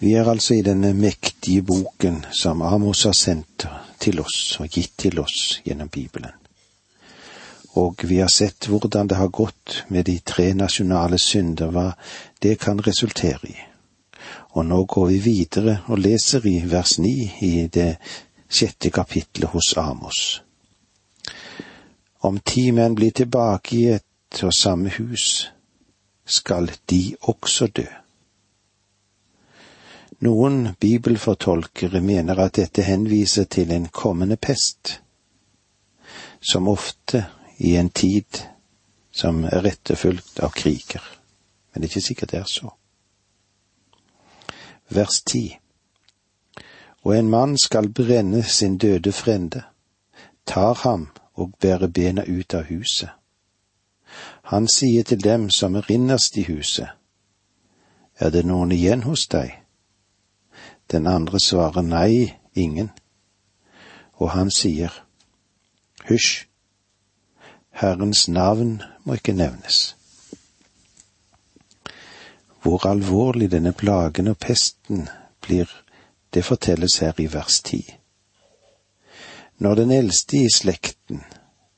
Vi er altså i denne mektige boken som Amos har sendt til oss og gitt til oss gjennom Bibelen. Og vi har sett hvordan det har gått med de tre nasjonale synder, hva det kan resultere i. Og nå går vi videre og leser i vers ni i det sjette kapitlet hos Amos. Om ti menn blir tilbake i et og samme hus, skal de også dø. Noen bibelfortolkere mener at dette henviser til en kommende pest, som ofte i en tid som er rettefulgt av kriger, men det er ikke sikkert det er så. Vers ti Og en mann skal brenne sin døde frende, tar ham og bærer bena ut av huset. Han sier til dem som er innerst i huset, Er det noen igjen hos deg? Den andre svarer nei, ingen. Og han sier, Hysj, Herrens navn må ikke nevnes. Hvor alvorlig denne plagen og pesten blir, det fortelles her i vers ti. Når den eldste i slekten,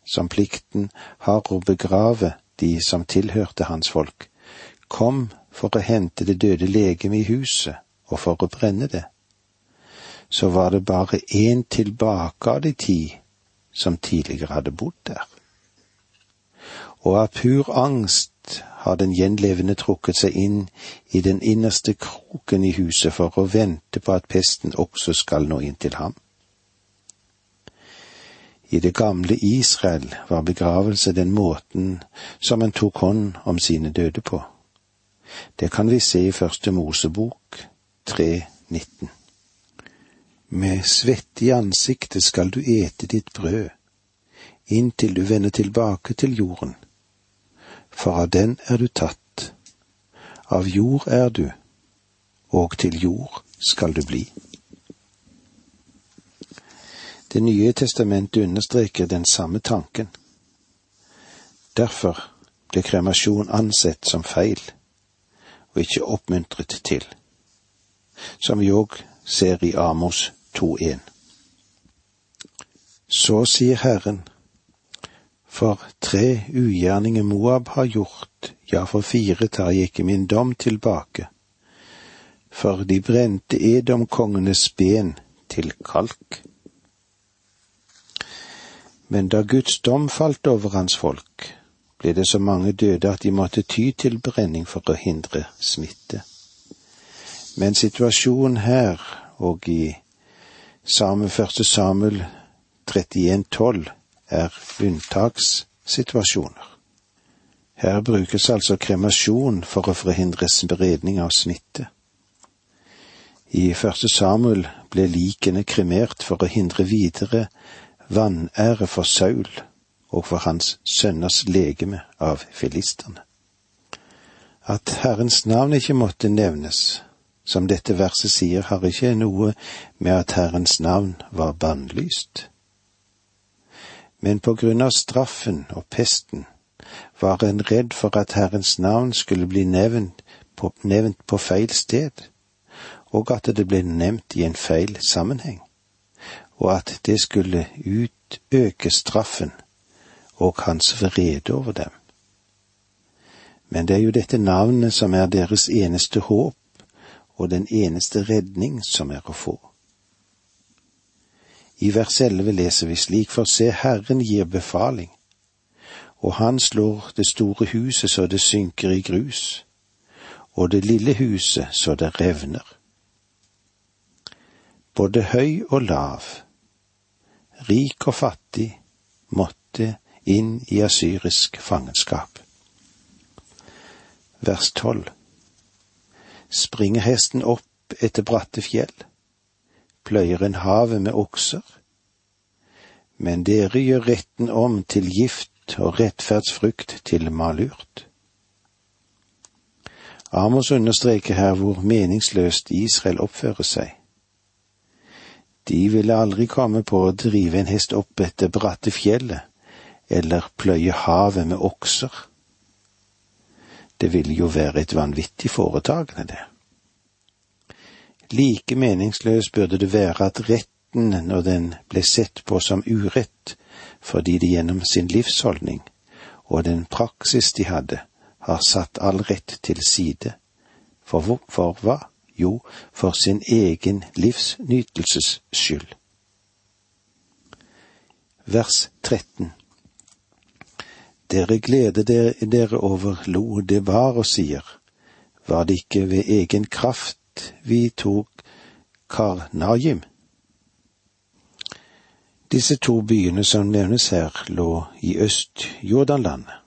som plikten har å begrave de som tilhørte hans folk, kom for å hente det døde legeme i huset, og for å brenne det, så var det bare én tilbake av de ti som tidligere hadde bodd der. Og av pur angst har den gjenlevende trukket seg inn i den innerste kroken i huset for å vente på at pesten også skal nå inn til ham. I det gamle Israel var begravelse den måten som en tok hånd om sine døde på. Det kan vi se i Første Mosebok 3.19. Med svette i ansiktet skal du ete ditt brød, inntil du vender tilbake til jorden, for av den er du tatt, av jord er du, og til jord skal du bli. Det nye testamentet understreker den samme tanken. Derfor ble kremasjon ansett som feil, og ikke oppmuntret til som vi òg ser i Amos 2.1. Så sier Herren, for tre ugjerninger Moab har gjort, ja, for fire tar jeg ikke min dom tilbake, for de brente Edomkongenes ben til kalk. Men da Guds dom falt over hans folk, ble det så mange døde at de måtte ty til brenning for å hindre smitte. Men situasjonen her og i Same første Samuel 31,12 er unntakssituasjoner. Her brukes altså kremasjon for å forhindre spredning av smitte. I første Samuel ble likene kremert for å hindre videre vanære for Saul og for hans sønners legeme av filistene. At Herrens navn ikke måtte nevnes, som dette verset sier, har ikke noe med at Herrens navn var bannlyst. Men på grunn av straffen og pesten var en redd for at Herrens navn skulle bli nevnt på, nevnt på feil sted, og at det ble nevnt i en feil sammenheng, og at det skulle utøke straffen og hans vrede over dem. Men det er jo dette navnet som er deres eneste håp og den eneste redning som er å få. I vers elleve leser vi slik, for se, Herren gir befaling, og han slår det store huset så det synker i grus, og det lille huset så det revner. Både høy og lav, rik og fattig, måtte inn i asyrisk fangenskap. Vers tolv springer hesten opp etter bratte fjell, pløyer en havet med okser. Men dere gjør retten om til gift og rettferdsfrukt til malurt. Amos understreker her hvor meningsløst Israel oppfører seg. De ville aldri komme på å drive en hest opp etter bratte fjellet eller pløye havet med okser. Det ville jo være et vanvittig foretagende, det. Like meningsløs burde det være at retten, når den ble sett på som urett, fordi de gjennom sin livsholdning og den praksis de hadde, har satt all rett til side. For, for hva? Jo, for sin egen livsnytelses skyld. Vers 13 Dere gleder dere over lo det var og sier, var det ikke ved egen kraft vi tok Karnajim? Disse to byene som nevnes her, lå i Øst-Jordanlandet,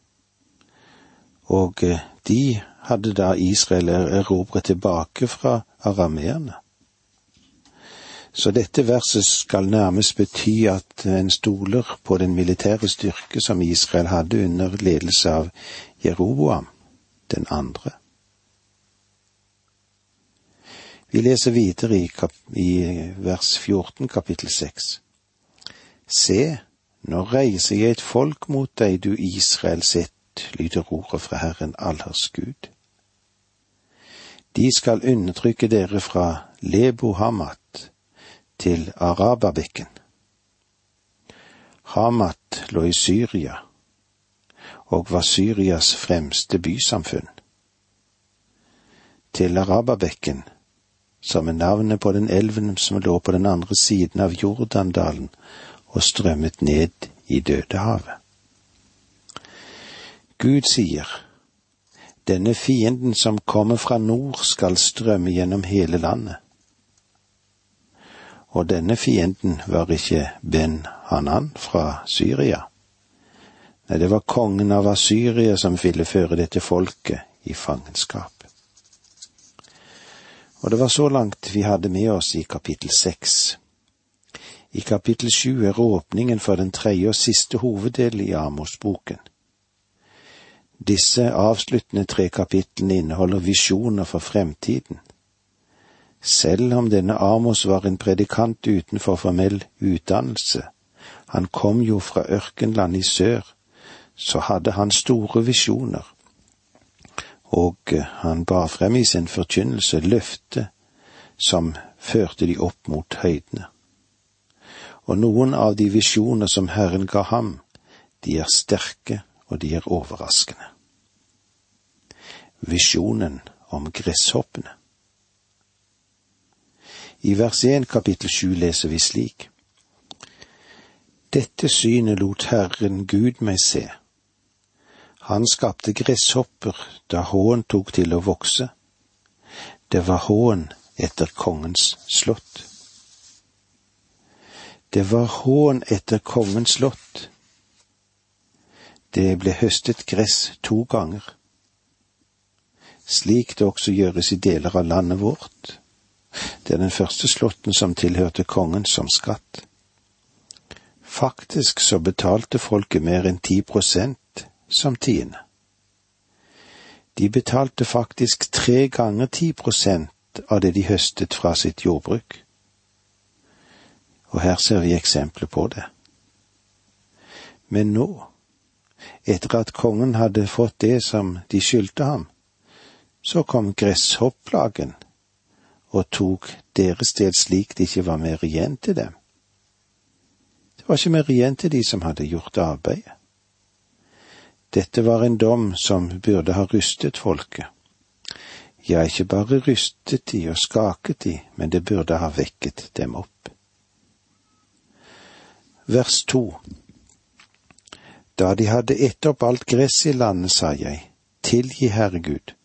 og eh, de hadde da Israel erobret tilbake fra arameerne. Så dette verset skal nærmest bety at en stoler på den militære styrke som Israel hadde under ledelse av Jeroboam den andre. Vi leser videre i, i vers 14 kapittel 6. Se, nå reiser jeg et folk mot deg, du Israel sitt, lyder ordet fra Herren Allers Gud. De skal undertrykke dere fra Lebo Hamat til Arababekken. Hamat lå i Syria og var Syrias fremste bysamfunn. Til Arababekken, som er navnet på den elven som lå på den andre siden av Jordandalen og strømmet ned i Dødehavet. Gud sier, denne fienden som kommer fra nord skal strømme gjennom hele landet. Og denne fienden var ikke Ben Hanan fra Syria. Nei, det var kongen av Asyria som ville føre dette folket i fangenskap. Og det var så langt vi hadde med oss i kapittel seks. I kapittel sju er åpningen for den tredje og siste hoveddel i Amos-boken. Disse avsluttende tre kapitlene inneholder visjoner for fremtiden. Selv om denne Amos var en predikant utenfor formell utdannelse, han kom jo fra ørkenland i sør, så hadde han store visjoner, og han bar frem i sin forkynnelse løftet som førte de opp mot høydene og noen av de visjoner som Herren ga ham, de er sterke og de er overraskende. Visjonen om gresshoppene. I vers 1 kapittel 7 leser vi slik. Dette synet lot Herren Gud meg se. Han skapte gresshopper da hån tok til å vokse. Det var hån etter kongens slott. Det var hån etter kongens slott. Det ble høstet gress to ganger, slik det også gjøres i deler av landet vårt. Det er den første slåtten som tilhørte kongen som skatt. Faktisk så betalte folket mer enn ti prosent som tiende. De betalte faktisk tre ganger ti prosent av det de høstet fra sitt jordbruk og her ser vi eksempler på det. Men nå, etter at kongen hadde fått det som de skyldte ham, så kom gresshoppplagen og tok deres sted slik det ikke var mer igjen til dem. Det var ikke mer igjen til de som hadde gjort arbeidet. Dette var en dom som burde ha rystet folket. Ja, ikke bare rystet de og skaket de, men det burde ha vekket dem opp vers to. Da de hadde ett opp alt gress i landet, sa jeg, tilgi Herre Gud.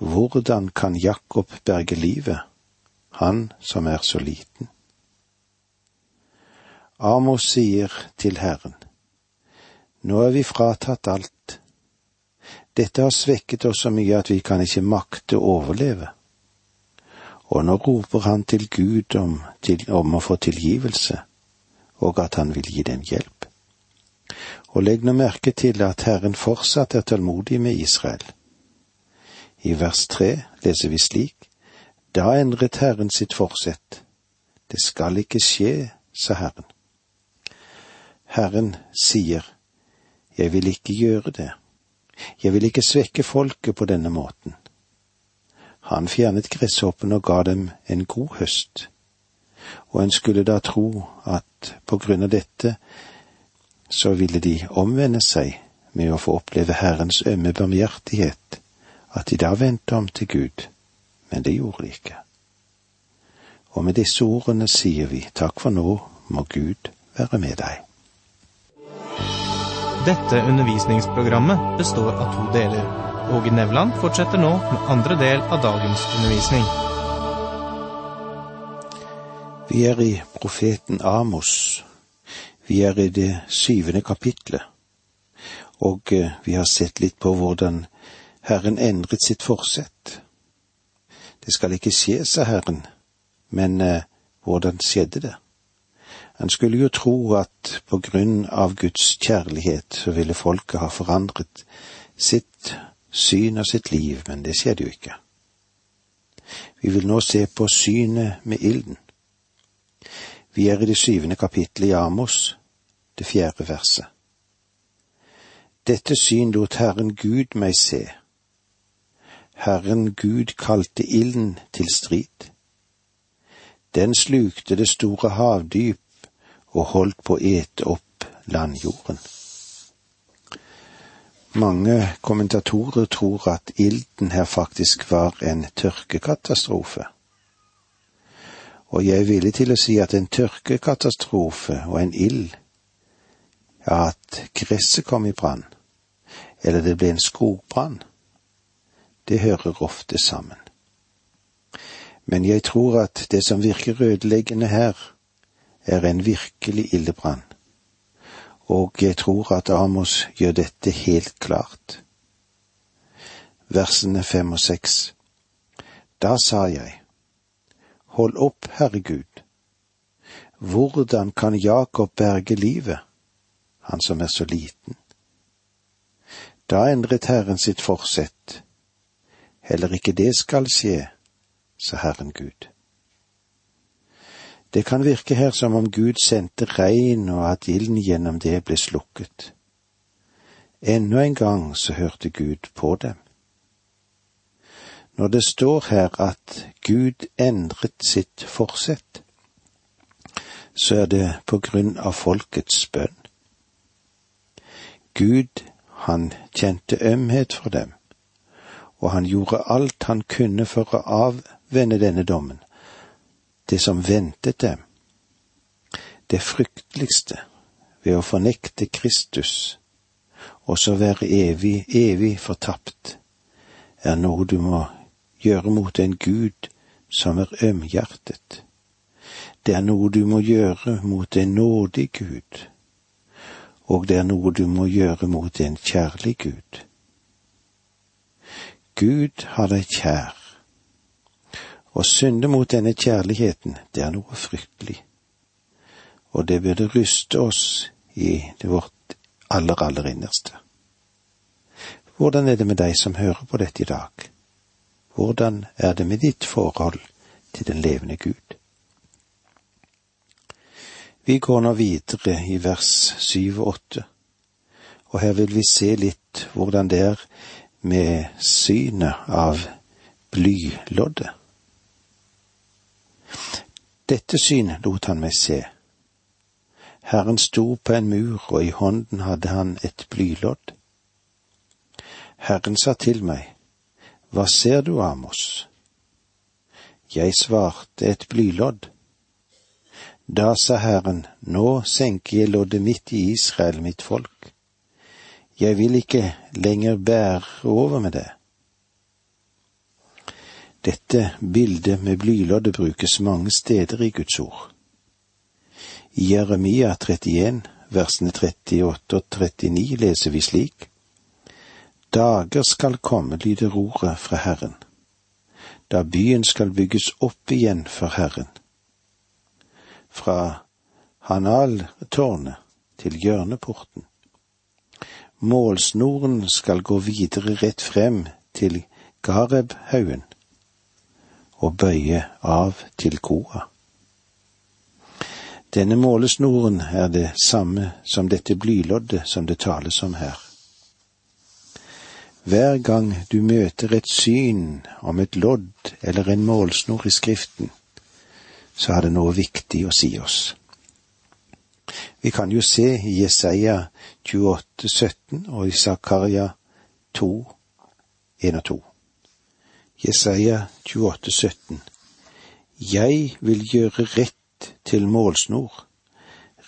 Hvordan kan Jakob berge livet, han som er så liten? Amos sier til Herren, nå er vi fratatt alt. Dette har svekket oss så mye at vi kan ikke makte å overleve. Og nå roper han til Gud om, til, om å få tilgivelse og at han vil gi dem hjelp. Og legg nå merke til at Herren fortsatt er tålmodig med Israel. I vers tre leser vi slik, Da endret Herren sitt forsett. Det skal ikke skje, sa Herren. Herren sier, Jeg vil ikke gjøre det. Jeg vil ikke svekke folket på denne måten. Han fjernet gresshoppene og ga dem en god høst. Og en skulle da tro at på grunn av dette så ville de omvende seg med å få oppleve Herrens ømme barmhjertighet, at de da vendte om til Gud, men det gjorde de ikke. Og med disse ordene sier vi takk for nå må Gud være med deg. Dette undervisningsprogrammet består av to deler. Åge Nevland fortsetter nå med andre del av dagens undervisning. Vi er i profeten Amos. Vi er i det syvende kapitlet. Og eh, vi har sett litt på hvordan Herren endret sitt forsett. Det skal ikke skje, sa Herren, men eh, hvordan skjedde det? Han skulle jo tro at på grunn av Guds kjærlighet så ville folket ha forandret sitt syn og sitt liv, men det skjedde jo ikke. Vi vil nå se på synet med ilden. Vi er i det syvende kapittelet i Amos, det fjerde verset. Dette syn lot Herren Gud meg se. Herren Gud kalte ilden til strid. Den slukte det store havdyp og holdt på å ete opp landjorden. Mange kommentatorer tror at ilden her faktisk var en tørkekatastrofe. Og jeg er villig til å si at en tørkekatastrofe og en ild, at gresset kom i brann, eller det ble en skogbrann, det hører ofte sammen. Men jeg tror at det som virker ødeleggende her, er en virkelig ildebrann, og jeg tror at Amos gjør dette helt klart. Versene fem og seks. Da sa jeg, Hold opp, Herre Gud, hvordan kan Jakob berge livet, han som er så liten? Da endret Herren sitt forsett, heller ikke det skal skje, sa Herren Gud. Det kan virke her som om Gud sendte regn og at ilden gjennom det ble slukket. Enda en gang så hørte Gud på dem. Når det står her at Gud endret sitt forsett, så er det på grunn av folkets bønn. Gud, han kjente ømhet for dem, og han gjorde alt han kunne for å avvende denne dommen det som ventet dem. Det frykteligste ved å fornekte Kristus, og så være evig, evig fortapt, er noe du må gjøre mot en Gud som er ømhjertet. Det er noe du må gjøre mot en nådig Gud, og det er noe du må gjøre mot en kjærlig Gud. Gud har deg kjær, å synde mot denne kjærligheten, det er noe fryktelig, og det burde ryste oss i det vårt aller, aller innerste. Hvordan er det med deg som hører på dette i dag? Hvordan er det med ditt forhold til den levende Gud? Vi går nå videre i vers syv og åtte, og her vil vi se litt hvordan det er med synet av blyloddet. Dette syn lot han meg se. Herren sto på en mur, og i hånden hadde han et blylodd. Herren sa til meg, Hva ser du, Amos? Jeg svarte, Et blylodd. Da sa Herren, Nå senker jeg loddet mitt i Israel, mitt folk. Jeg vil ikke lenger bære over med det. Dette bildet med blyloddet brukes mange steder i Guds ord. I Jeremia 31, versene 38 og 39 leser vi slik. Dager skal komme, lyder ordet fra Herren, da byen skal bygges opp igjen for Herren. Fra Hanal-tårnet til hjørneporten. Målsnoren skal gå videre rett frem til Gareb-haugen og bøye av til koa. Denne målesnoren er det samme som dette blyloddet som det tales om her. Hver gang du møter et syn om et lodd eller en målsnor i Skriften, så har det noe viktig å si oss. Vi kan jo se i Jesaja 28, 17 og i Zakaria 2, 1 og 2. Jesaja 28, 17. Jeg vil gjøre rett til målsnor,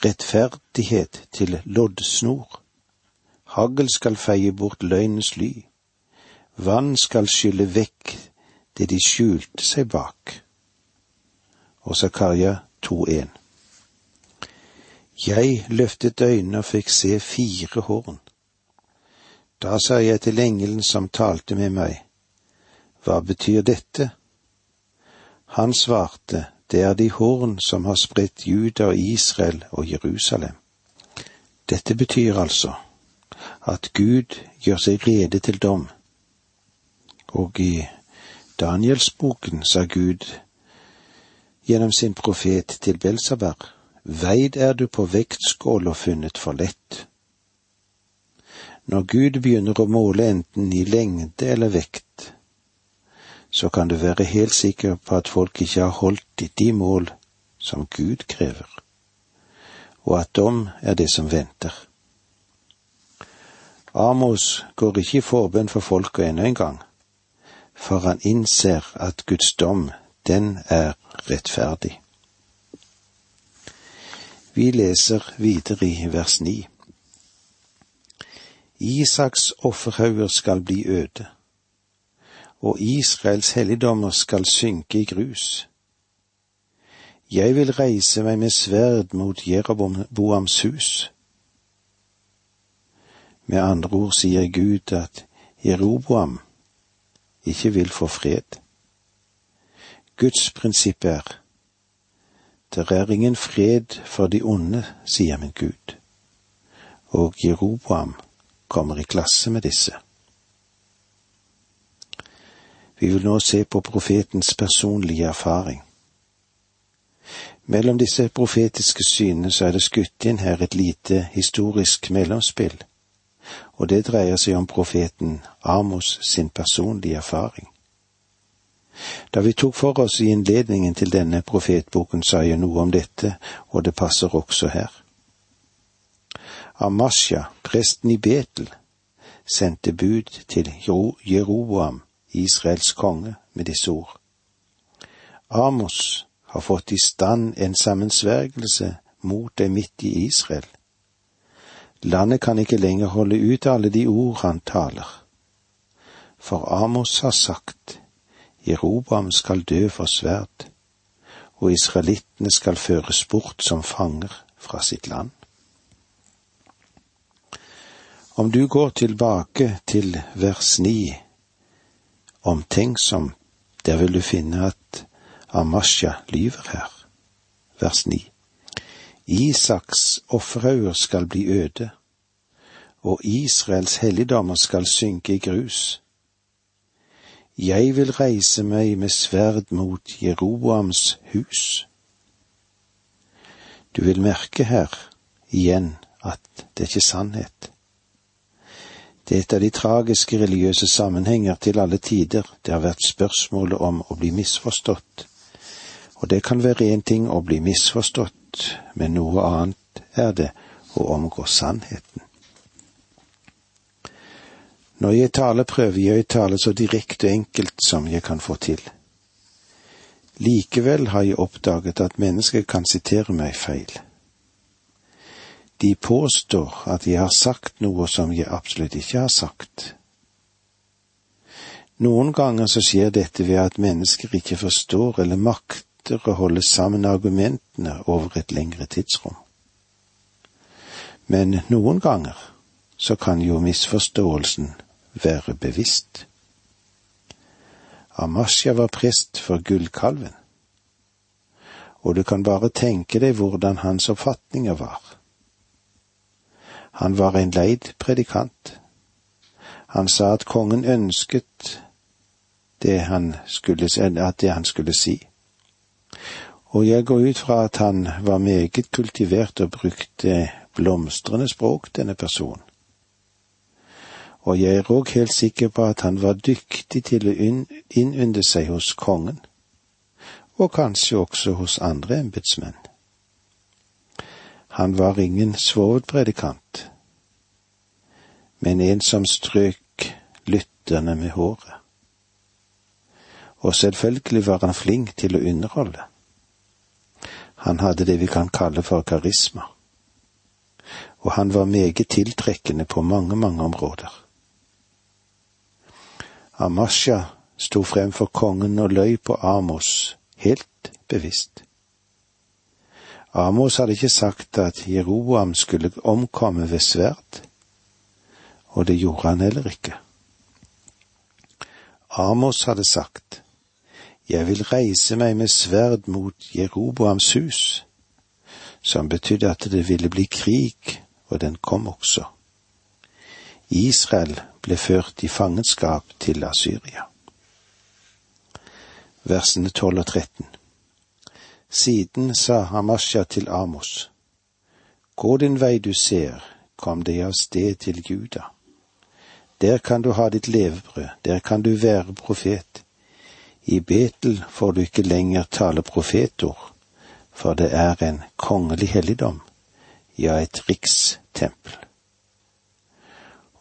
rettferdighet til loddsnor. Hagl skal feie bort løgnens ly. Vann skal skylle vekk det de skjulte seg bak. Og Zakaria 2,1. Jeg løftet øynene og fikk se fire horn. Da sa jeg til engelen som talte med meg, Hva betyr dette? Han svarte, Det er de horn som har spredt Juda og Israel og Jerusalem. Dette betyr altså at Gud gjør seg rede til dom. Og i Danielsboken sa Gud gjennom sin profet til Belsaber, Veid er du på vektskål og funnet for lett. Når Gud begynner å måle enten i lengde eller vekt, så kan du være helt sikker på at folk ikke har holdt i de mål som Gud krever, og at dom er det som venter. Amos går ikke i forbønn for folka ennå en gang, for han innser at Guds dom, den er rettferdig. Vi leser videre i vers ni. Isaks offerhauger skal bli øde, og Israels helligdommer skal synke i grus. Jeg vil reise meg med sverd mot Jeroboams hus. Med andre ord sier Gud at Jeroboam ikke vil få fred. Guds prinsipp er det er ingen fred for de onde, sier min Gud, og Jeroboam kommer i klasse med disse. Vi vil nå se på profetens personlige erfaring. Mellom disse profetiske synene så er det skutt inn her et lite historisk mellomspill, og det dreier seg om profeten Amos sin personlige erfaring. Da vi tok for oss i innledningen til denne profetboken, sa jeg noe om dette, og det passer også her. Amasja, presten i Betel, sendte bud til Jeroboam, Israels konge, med disse ord. Amos har fått i stand en sammensvergelse mot deg midt i Israel. Landet kan ikke lenger holde ut alle de ord han taler. For Amos har sagt, Jeroboam skal dø for sverd, og israelittene skal føres bort som fanger fra sitt land. Om du går tilbake til vers ni, omtenksom, der vil du finne at Amasja lyver her. Vers ni. Isaks offerhauger skal bli øde, og Israels helligdommer skal synke i grus. Jeg vil reise meg med sverd mot Jeroboams hus. Du vil merke her igjen at det er ikke sannhet. Det er et av de tragiske religiøse sammenhenger til alle tider det har vært spørsmålet om å bli misforstått. Og det kan være én ting å bli misforstått, men noe annet er det å omgå sannheten. Når jeg taler, prøver jeg å tale så direkte og enkelt som jeg kan få til. Likevel har jeg oppdaget at mennesker kan sitere meg feil. De påstår at jeg har sagt noe som jeg absolutt ikke har sagt. Noen ganger så skjer dette ved at mennesker ikke forstår eller makter å holde sammen argumentene over et lengre tidsrom. Men noen ganger så kan jo misforståelsen være bevisst. Amasja var prest for gullkalven, og du kan bare tenke deg hvordan hans oppfatninger var. Han var en leid predikant. Han sa at kongen ønsket det skulle, at det han skulle si. Og jeg går ut fra at han var meget kultivert og brukte blomstrende språk, denne personen og jeg er òg helt sikker på at han var dyktig til å innynde seg hos kongen, og kanskje også hos andre embetsmenn. Han var ingen svovelpredikant, men en som strøk lytterne med håret. Og selvfølgelig var han flink til å underholde. Han hadde det vi kan kalle for karisma, og han var meget tiltrekkende på mange, mange områder. Amasha sto frem for kongen og løy på Amos, helt bevisst. Amos hadde ikke sagt at Jeroboam skulle omkomme ved sverd, og det gjorde han heller ikke. Amos hadde sagt, Jeg vil reise meg med sverd mot Jeroboams hus, som betydde at det ville bli krig, og den kom også. Israel ble ført i fangenskap til Asyria. Versene 12 og 13 Siden sa Hamasja til Amos, Gå din vei du ser, kom deg av sted til Juda. Der kan du ha ditt levebrød, der kan du være profet. I Betel får du ikke lenger tale profetord, for det er en kongelig helligdom, ja, et rikstempel.